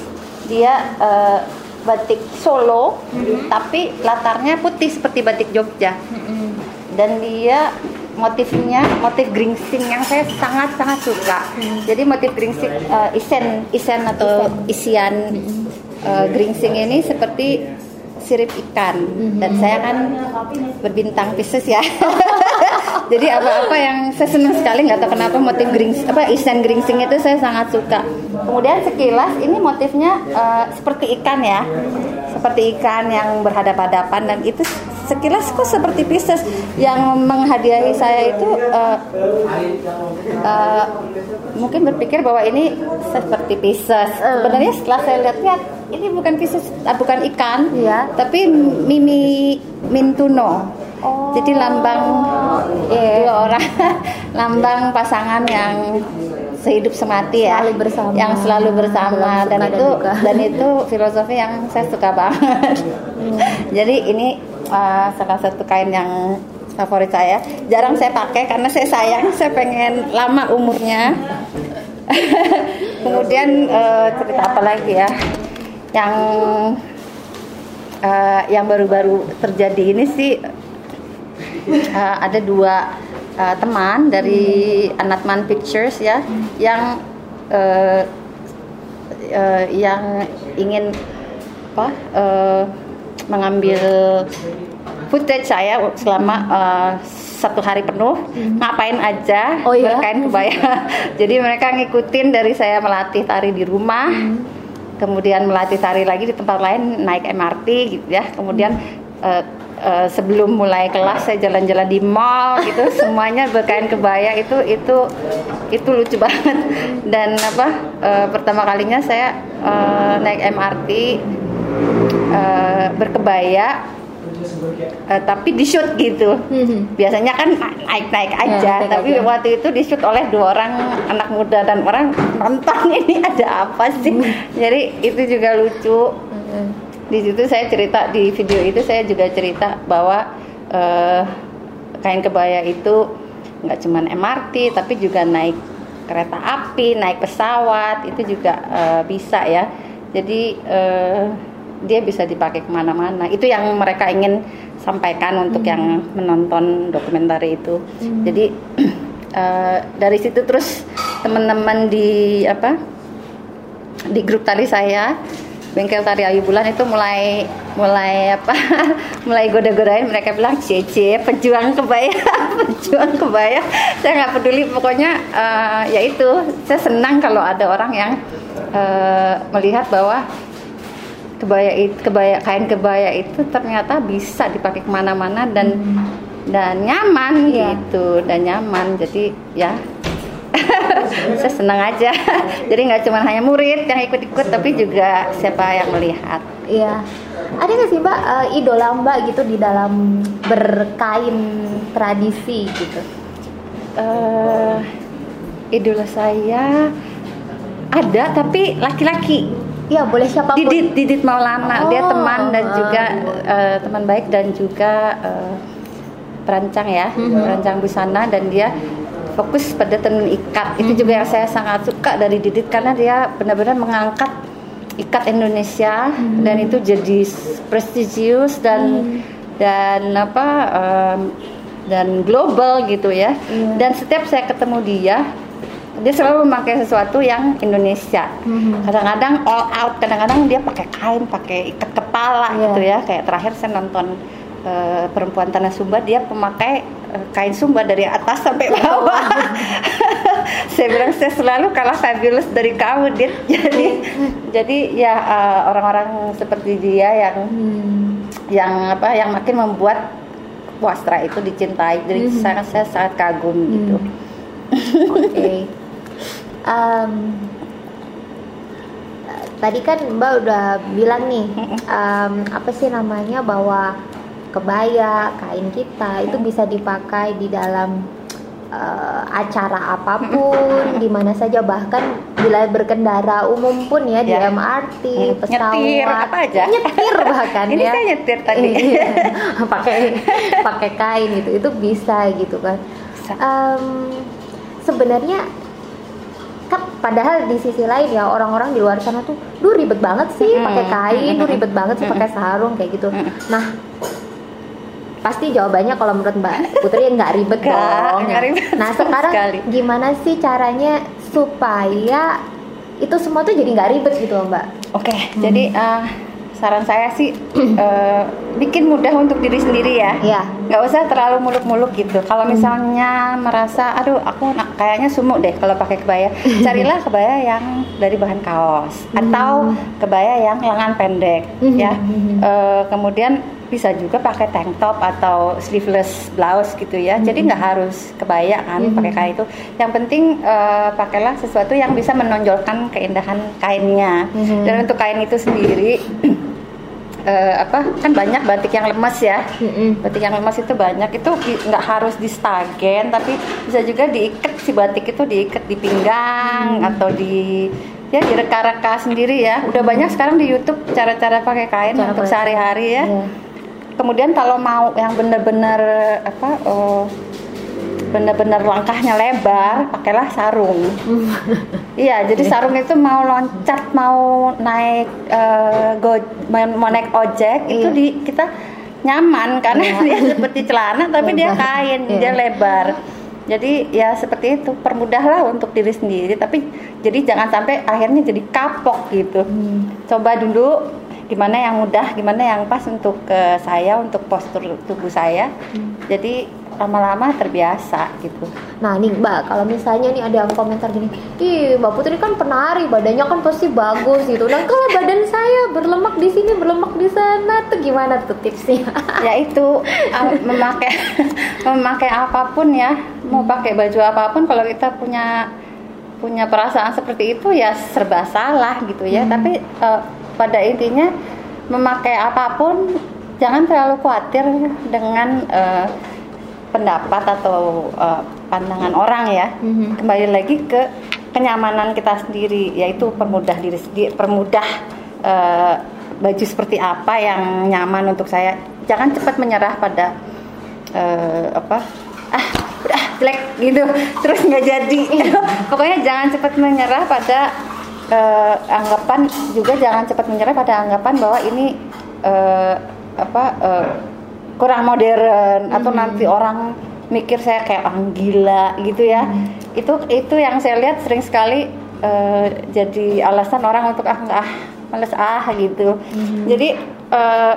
dia eh, batik Solo tapi latarnya putih seperti batik Jogja. Mhm. dan dia motifnya motif gringsing yang saya sangat sangat suka jadi motif gringsing eh, isen isen atau isian eh, gringsing ini seperti sirip ikan. Dan saya kan berbintang Pisces ya. Jadi apa-apa yang saya senang sekali nggak tahu kenapa motif gering apa isen geringsing itu saya sangat suka. Kemudian sekilas ini motifnya uh, seperti ikan ya, seperti ikan yang berhadapan-hadapan dan itu sekilas kok seperti Pisces. Yang menghadiahi saya itu uh, uh, mungkin berpikir bahwa ini seperti Pisces. Sebenarnya setelah saya lihat-lihat ini bukan Pisces, uh, bukan ikan, ya. tapi mimi mintuno. Oh. Jadi lambang yeah. dua orang, lambang pasangan yang sehidup semati ya, selalu bersama. yang selalu bersama dan itu dan, dan itu filosofi yang saya suka banget. Hmm. Jadi ini uh, salah satu kain yang favorit saya. Jarang saya pakai karena saya sayang, saya pengen lama umurnya. Kemudian uh, cerita apa lagi ya? Yang uh, yang baru-baru terjadi ini sih uh, ada dua uh, teman dari Anatman Pictures ya yang uh, uh, yang ingin apa uh, mengambil footage saya selama uh, satu hari penuh hmm. ngapain aja oh, iya? berkain kebaya jadi mereka ngikutin dari saya melatih tari di rumah hmm. Kemudian melatih tari lagi di tempat lain naik MRT gitu ya. Kemudian uh, uh, sebelum mulai kelas saya jalan-jalan di mall gitu. Semuanya berkain kebaya itu itu itu lucu banget. Dan apa uh, pertama kalinya saya uh, naik MRT uh, berkebaya uh, tapi di shoot gitu hmm. biasanya kan naik-naik ya, aja ya, tapi aja. waktu itu di shoot oleh dua orang anak muda dan orang nonton ini ada apa sih hmm. jadi itu juga lucu hmm di situ saya cerita di video itu saya juga cerita bahwa uh, kain kebaya itu nggak cuma MRT tapi juga naik kereta api, naik pesawat itu juga uh, bisa ya. Jadi uh, dia bisa dipakai ke mana-mana. Itu yang mereka ingin sampaikan untuk hmm. yang menonton dokumenter itu. Hmm. Jadi uh, dari situ terus teman-teman di apa di grup tali saya bengkel tari Ayu Bulan itu mulai mulai apa mulai goda-godain mereka bilang cece pejuang kebaya pejuang kebaya saya nggak peduli pokoknya uh, ya itu saya senang kalau ada orang yang uh, melihat bahwa kebaya itu kebaya kain kebaya itu ternyata bisa dipakai ke mana-mana dan hmm. dan nyaman yeah. gitu dan nyaman. Jadi ya saya senang aja. Jadi nggak cuma hanya murid yang ikut-ikut tapi juga siapa yang melihat. Iya. Ada nggak sih mbak uh, idola mbak gitu di dalam berkain tradisi gitu? Uh, idola saya ada tapi laki-laki Iya boleh siapa Didit Didit Maulana oh, dia teman dan uh. juga uh, teman baik dan juga uh, perancang ya mm -hmm. perancang busana dan dia fokus pada tenun ikat itu juga yang saya sangat suka dari Didit karena dia benar-benar mengangkat ikat Indonesia hmm. dan itu jadi prestisius dan hmm. dan apa um, dan global gitu ya hmm. dan setiap saya ketemu dia dia selalu memakai sesuatu yang Indonesia. Hmm. Kadang-kadang all out, kadang-kadang dia pakai kain, pakai ikat kepala yeah. gitu ya. Kayak terakhir saya nonton uh, perempuan tanah Sumba, dia pemakai kain sumba dari atas sampai bawah. saya bilang saya selalu kalah fabulous dari kamu, Dit. Jadi jadi ya uh, orang-orang seperti dia yang hmm. yang apa yang makin membuat wastra itu dicintai. Jadi hmm. sangat saya sangat kagum hmm. gitu. Oke. Okay. Um, tadi kan Mbak udah bilang nih um, apa sih namanya bahwa kebaya, kain kita itu bisa dipakai di dalam uh, acara apa pun, di mana saja bahkan bila berkendara umum pun ya, ya. di MRT, pesawat, nyetir apa aja, nyetir bahkan Ini ya. Ini nyetir tadi. Iya. pakai pakai kain itu, itu bisa gitu kan. Um, sebenarnya kan padahal di sisi lain ya orang-orang di luar sana tuh, duh ribet banget sih pakai kain, duh ribet banget sih pakai sarung kayak gitu. Nah pasti jawabannya kalau menurut Mbak Putri nggak ribet gak, dong. Gak ribet nah sekarang sekali. gimana sih caranya supaya itu semua tuh jadi nggak ribet gitu loh Mbak? Oke, okay, hmm. jadi uh, saran saya sih eh, bikin mudah untuk diri sendiri ya. Iya. Nggak usah terlalu muluk-muluk gitu. Kalau misalnya merasa, aduh aku kayaknya sumuk deh kalau pakai kebaya, carilah kebaya yang dari bahan kaos atau kebaya yang lengan pendek ya. Eh, kemudian bisa juga pakai tank top atau sleeveless blouse gitu ya. Jadi nggak harus kebaya kan pakai kain itu. Yang penting eh, pakailah sesuatu yang bisa menonjolkan keindahan kainnya. Mhm. Dan untuk kain itu sendiri eh, apa kan banyak batik yang lemas ya. Mm-mm. Batik yang lemas itu banyak itu nggak harus di stagen tapi bisa juga diikat si batik itu diikat di pinggang atau di ya direka-reka sendiri ya. Udah banyak sekarang di YouTube cara-cara pakai kain Cara untuk sehari-hari ya. Iya. Kemudian kalau mau yang benar-benar apa eh, benar-benar langkahnya lebar, pakailah sarung. Iya, jadi sarung itu mau loncat, mau naik eh, go, mau naik ojek itu Iya. di kita nyaman karena Iya. dia seperti celana tapi dia Lebar. kain, Iya. dia lebar. Jadi ya seperti itu, permudahlah untuk diri sendiri tapi jadi jangan sampai akhirnya jadi kapok gitu. Hmm. Coba dulu gimana yang mudah, gimana yang pas untuk ke saya, untuk postur tubuh saya. Hmm. Jadi lama-lama terbiasa gitu. Nah nih Mbak, kalau misalnya nih ada yang komentar gini, ih Mbak Putri kan penari, badannya kan pasti bagus gitu. Nah kalau badan saya berlemak di sini, berlemak di sana, tuh gimana tuh tipsnya? ya itu uh, memakai memakai apa pun ya mau pakai baju apa pun kalau kita punya punya perasaan seperti itu ya serba salah gitu ya tapi uh, pada intinya memakai apa pun jangan terlalu khawatir dengan uh, pendapat atau uh, pandangan orang ya Mhm. kembali lagi ke kenyamanan kita sendiri yaitu permudah diri sendiri permudah eh, baju seperti apa yang nyaman untuk saya. Jangan cepat menyerah pada eh, apa ah udah jelek gitu. Terus nggak jadi. Pokoknya jangan cepat menyerah pada eh, anggapan juga jangan cepat menyerah pada anggapan bahwa ini eh, apa eh, kurang modern atau nanti orang mikir saya kayak orang gila gitu ya. Itu itu yang saya lihat sering sekali eh, jadi alasan orang untuk ah nggak ah males ah gitu. Jadi eh,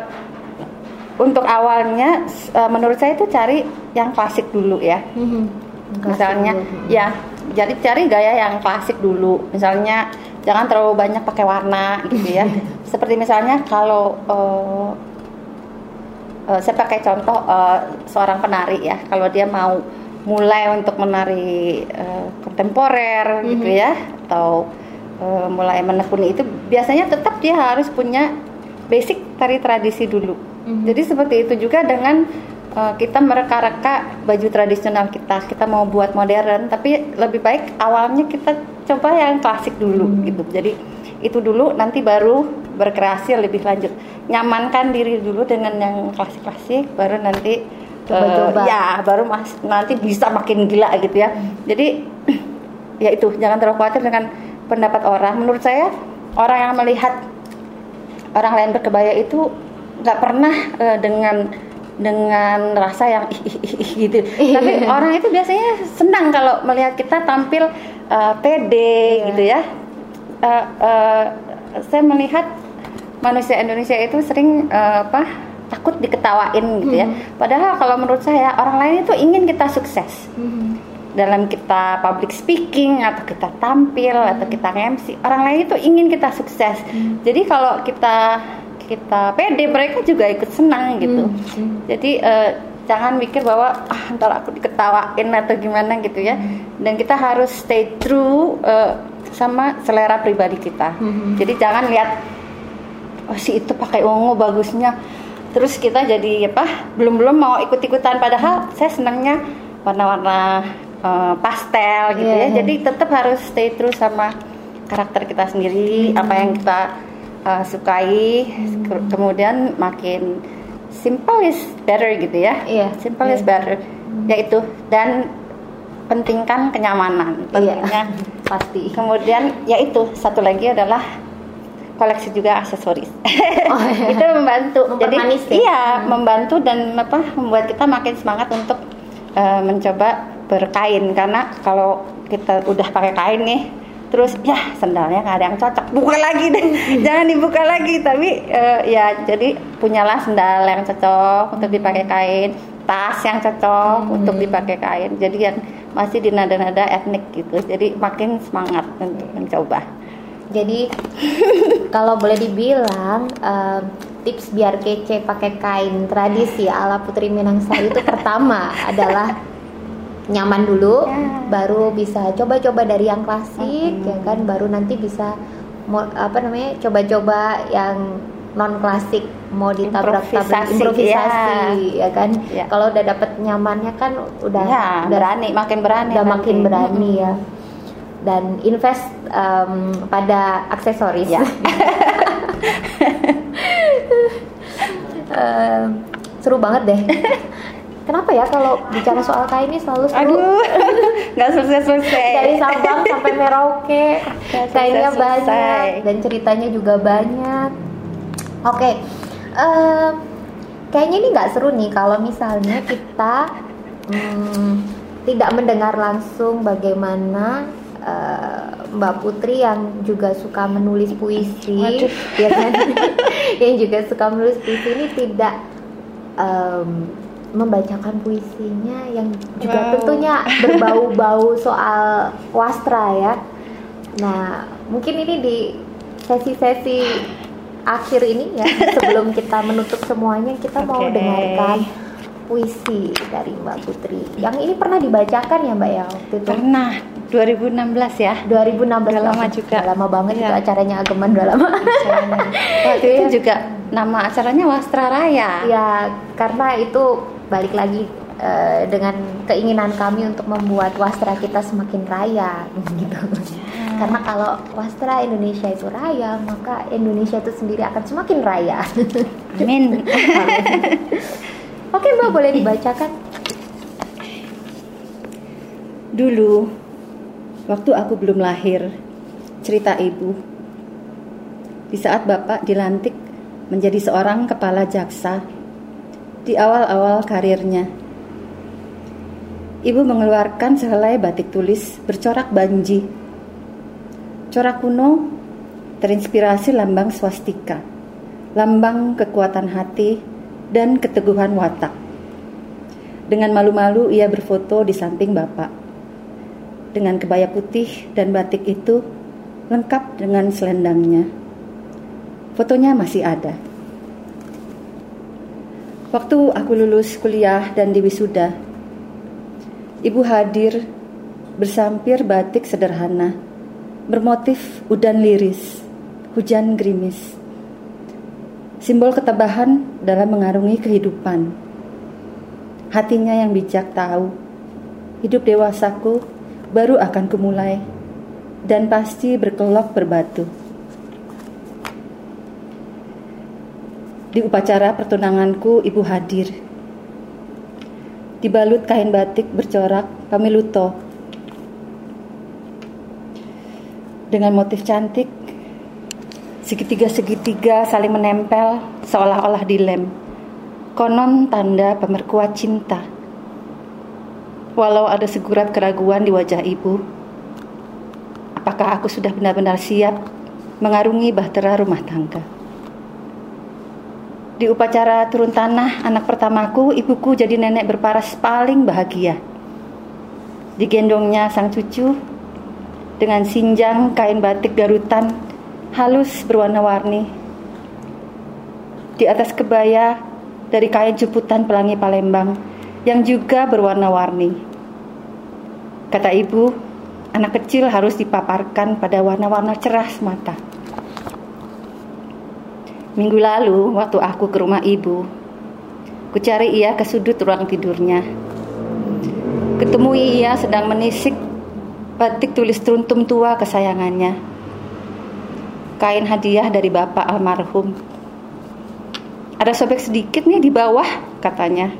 untuk awalnya eh, menurut saya itu cari yang klasik dulu ya. Mhm. misalnya Kasih. ya jadi cari gaya yang klasik dulu. Misalnya jangan terlalu banyak pakai warna gitu ya. Seperti misalnya kalau eh, eh, saya pakai contoh eh, seorang penari ya kalau dia mau mulai untuk menari eh, kontemporer gitu Mhm. ya atau eh, mulai menekuni itu biasanya tetap dia harus punya basic tari tradisi dulu Mhm. jadi seperti itu juga dengan uh, kita mereka-reka baju tradisional kita. Kita mau buat modern, tapi lebih baik awalnya kita coba yang klasik dulu Hmm. gitu. Jadi itu dulu nanti baru berkreasi lebih lanjut. Nyamankan diri dulu dengan yang klasik-klasik, baru nanti uh, Coba-coba. ya baru mas nanti bisa makin gila gitu ya. Jadi ya itu jangan terlalu khawatir dengan pendapat orang. Menurut saya orang yang melihat orang lain berkebaya itu nggak pernah eh, dengan dengan rasa yang ih, ih, ih, ih, gitu. Tapi orang itu biasanya senang kalau melihat kita tampil eh, pede Iya. gitu ya. Eh, saya melihat manusia Indonesia itu sering eh, apa takut diketawain gitu ya. Padahal kalau menurut saya orang lain itu ingin kita sukses. Mhm. dalam kita public speaking atau kita tampil atau kita MC orang lain itu ingin kita sukses. Jadi kalau kita kita pede mereka juga ikut senang gitu. Hmm. jadi eh, jangan mikir bahwa ah ntar aku diketawain atau gimana gitu ya. Dan kita harus stay true eh, sama selera pribadi kita. Mhm. jadi jangan lihat oh si itu pakai ungu bagusnya. Terus kita jadi apa? Belum belum mau ikut ikutan padahal saya senangnya warna-warna eh, pastel gitu ya. Iya. jadi tetap harus stay true sama karakter kita sendiri apa yang kita eh, sukai. Ke- kemudian makin simple is better gitu ya. Iya, simple is iya. better. Yaitu dan pentingkan kenyamanan Iya. tentunya Pasti. Kemudian ya itu satu lagi adalah koleksi juga aksesoris. Oh, iya. itu membantu. Jadi ya? iya Hmm. membantu dan apa membuat kita makin semangat untuk eh, mencoba berkain karena kalau kita udah pakai kain nih terus ya sendalnya nggak ada yang cocok buka lagi deh jangan dibuka lagi tapi uh, ya jadi punyalah sendal yang cocok untuk dipakai kain tas yang cocok hmm. untuk dipakai kain jadi yang masih di nada-nada etnik gitu jadi makin semangat untuk mencoba jadi kalau boleh dibilang uh, tips biar kece pakai kain tradisi ala Putri Minangsari itu pertama adalah nyaman dulu, ya. baru bisa coba-coba dari yang klasik, hmm. ya kan, baru nanti bisa apa namanya coba-coba yang non klasik mau ditabrak-tabrak improvisasi, ya. ya kan. Ya. Kalau udah dapet nyamannya kan udah ya, udah berani, makin berani, udah nanti. makin berani hmm. ya. Dan invest um, pada aksesoris. Ya. uh, seru banget deh. Kenapa ya kalau bicara soal kain ini selalu seru? Aduh, nggak selesai-selesai. Dari Sabang sampai Merauke, kainnya banyak dan ceritanya juga banyak. Oke, okay. uh, kayaknya ini nggak seru nih kalau misalnya kita hmm, tidak mendengar langsung bagaimana uh, Mbak Putri yang juga suka menulis puisi, ya kan? yang juga suka menulis puisi ini tidak um, membacakan puisinya yang juga wow. tentunya berbau-bau soal wastra ya. Nah, mungkin ini di sesi-sesi akhir ini ya sebelum kita menutup semuanya kita okay. mau dengarkan puisi dari Mbak Putri. Yang ini pernah dibacakan ya Mbak ya waktu itu? Pernah. 2016 ya. 2016 udah lama juga. Udah lama banget ya. itu acaranya Ageman udah lama. Waktu itu juga nama acaranya Wastra Raya. Ya, karena itu balik lagi uh, dengan keinginan kami untuk membuat wastra kita semakin raya gitu. Karena kalau wastra Indonesia itu raya, maka Indonesia itu sendiri akan semakin raya. Amin. Oke Mbak boleh dibacakan. Dulu, waktu aku belum lahir, cerita ibu. Di saat bapak dilantik menjadi seorang kepala jaksa di awal-awal karirnya. Ibu mengeluarkan sehelai batik tulis bercorak banji. Corak kuno terinspirasi lambang swastika, lambang kekuatan hati dan keteguhan watak. Dengan malu-malu ia berfoto di samping bapak. Dengan kebaya putih dan batik itu lengkap dengan selendangnya. Fotonya masih ada. Waktu aku lulus kuliah dan di wisuda, ibu hadir bersampir batik sederhana, bermotif udan liris, hujan gerimis. Simbol ketabahan dalam mengarungi kehidupan. Hatinya yang bijak tahu, hidup dewasaku baru akan kumulai, dan pasti berkelok berbatu. Di upacara pertunanganku, ibu hadir. Dibalut kain batik bercorak pamiluto. Dengan motif cantik, segitiga-segitiga saling menempel seolah-olah dilem. Konon tanda pemerkuat cinta. Walau ada segurat keraguan di wajah ibu, apakah aku sudah benar-benar siap mengarungi bahtera rumah tangga? Di upacara turun tanah anak pertamaku, ibuku jadi nenek berparas paling bahagia. Digendongnya sang cucu dengan sinjang kain batik garutan halus berwarna-warni. Di atas kebaya dari kain cuputan pelangi Palembang yang juga berwarna-warni. Kata ibu, anak kecil harus dipaparkan pada warna-warna cerah semata. Minggu lalu, waktu aku ke rumah ibu, ku cari ia ke sudut ruang tidurnya. Ketemu ia sedang menisik batik tulis teruntum tua kesayangannya. Kain hadiah dari bapak almarhum. Ada sobek sedikit nih di bawah, katanya.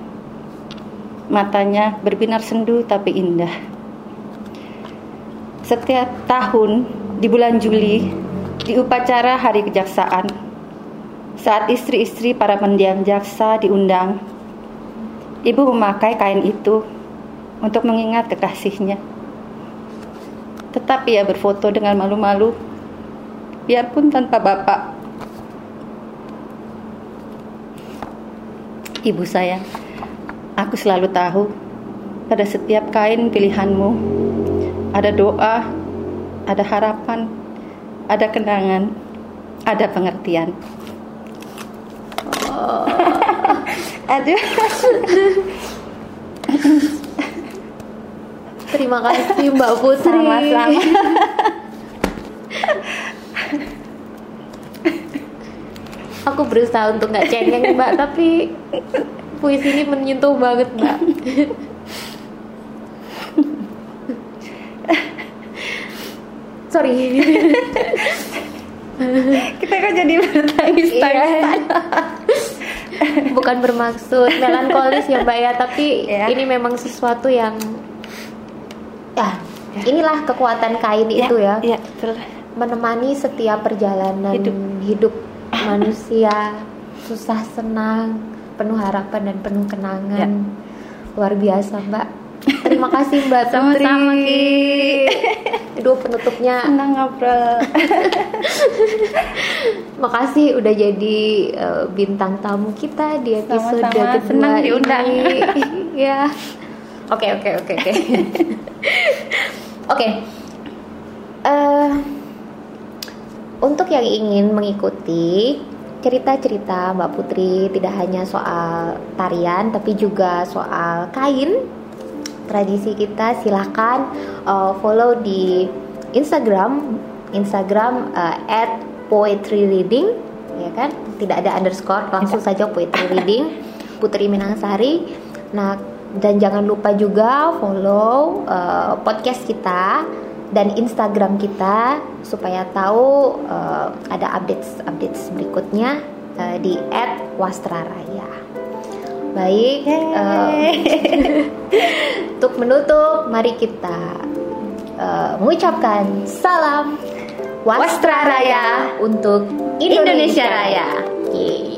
Matanya berbinar sendu tapi indah. Setiap tahun di bulan Juli, di upacara Hari Kejaksaan, saat istri-istri para pendiam jaksa diundang, ibu memakai kain itu untuk mengingat kekasihnya. Tetap ya berfoto dengan malu-malu. Biarpun tanpa bapak. Ibu saya aku selalu tahu pada setiap kain pilihanmu. Ada doa ada harapan ada kenangan ada pengertian. Oh. aduh Terima kasih Mbak Putri. Sama-sama. Aku berusaha untuk nggak cengeng Mbak, tapi puisi ini menyentuh banget Mbak. Sorry. kita kan jadi bertangis Iya. Bukan bermaksud melankolis ya Mbak ya, tapi Iya. ini memang sesuatu yang ya inilah kekuatan kain itu ya. Iya, betul. menemani setiap perjalanan Hidup. hidup, manusia susah senang penuh harapan dan penuh kenangan Ya. luar biasa mbak terima kasih mbak Sama-sama, Putri Ki. aduh penutupnya Senang ngobrol. makasih udah jadi eh, bintang tamu kita di episode Sama-sama, kedua senang diundang. ini ya oke oke oke oke oke. Eh, untuk yang ingin mengikuti cerita-cerita Mbak Putri tidak hanya soal tarian tapi juga soal kain tradisi kita silahkan uh, follow di Instagram Instagram uh, at poetry reading ya kan? Tidak ada underscore langsung saja poetry reading Putri Minangsari. Nah dan jangan lupa juga follow uh, podcast kita dan Instagram kita supaya tahu uh, ada updates updates berikutnya uh, di @wastraraya. Baik, uh, untuk menutup, mari kita uh, mengucapkan salam Wastra Raya untuk Indonesia Raya. Yeay.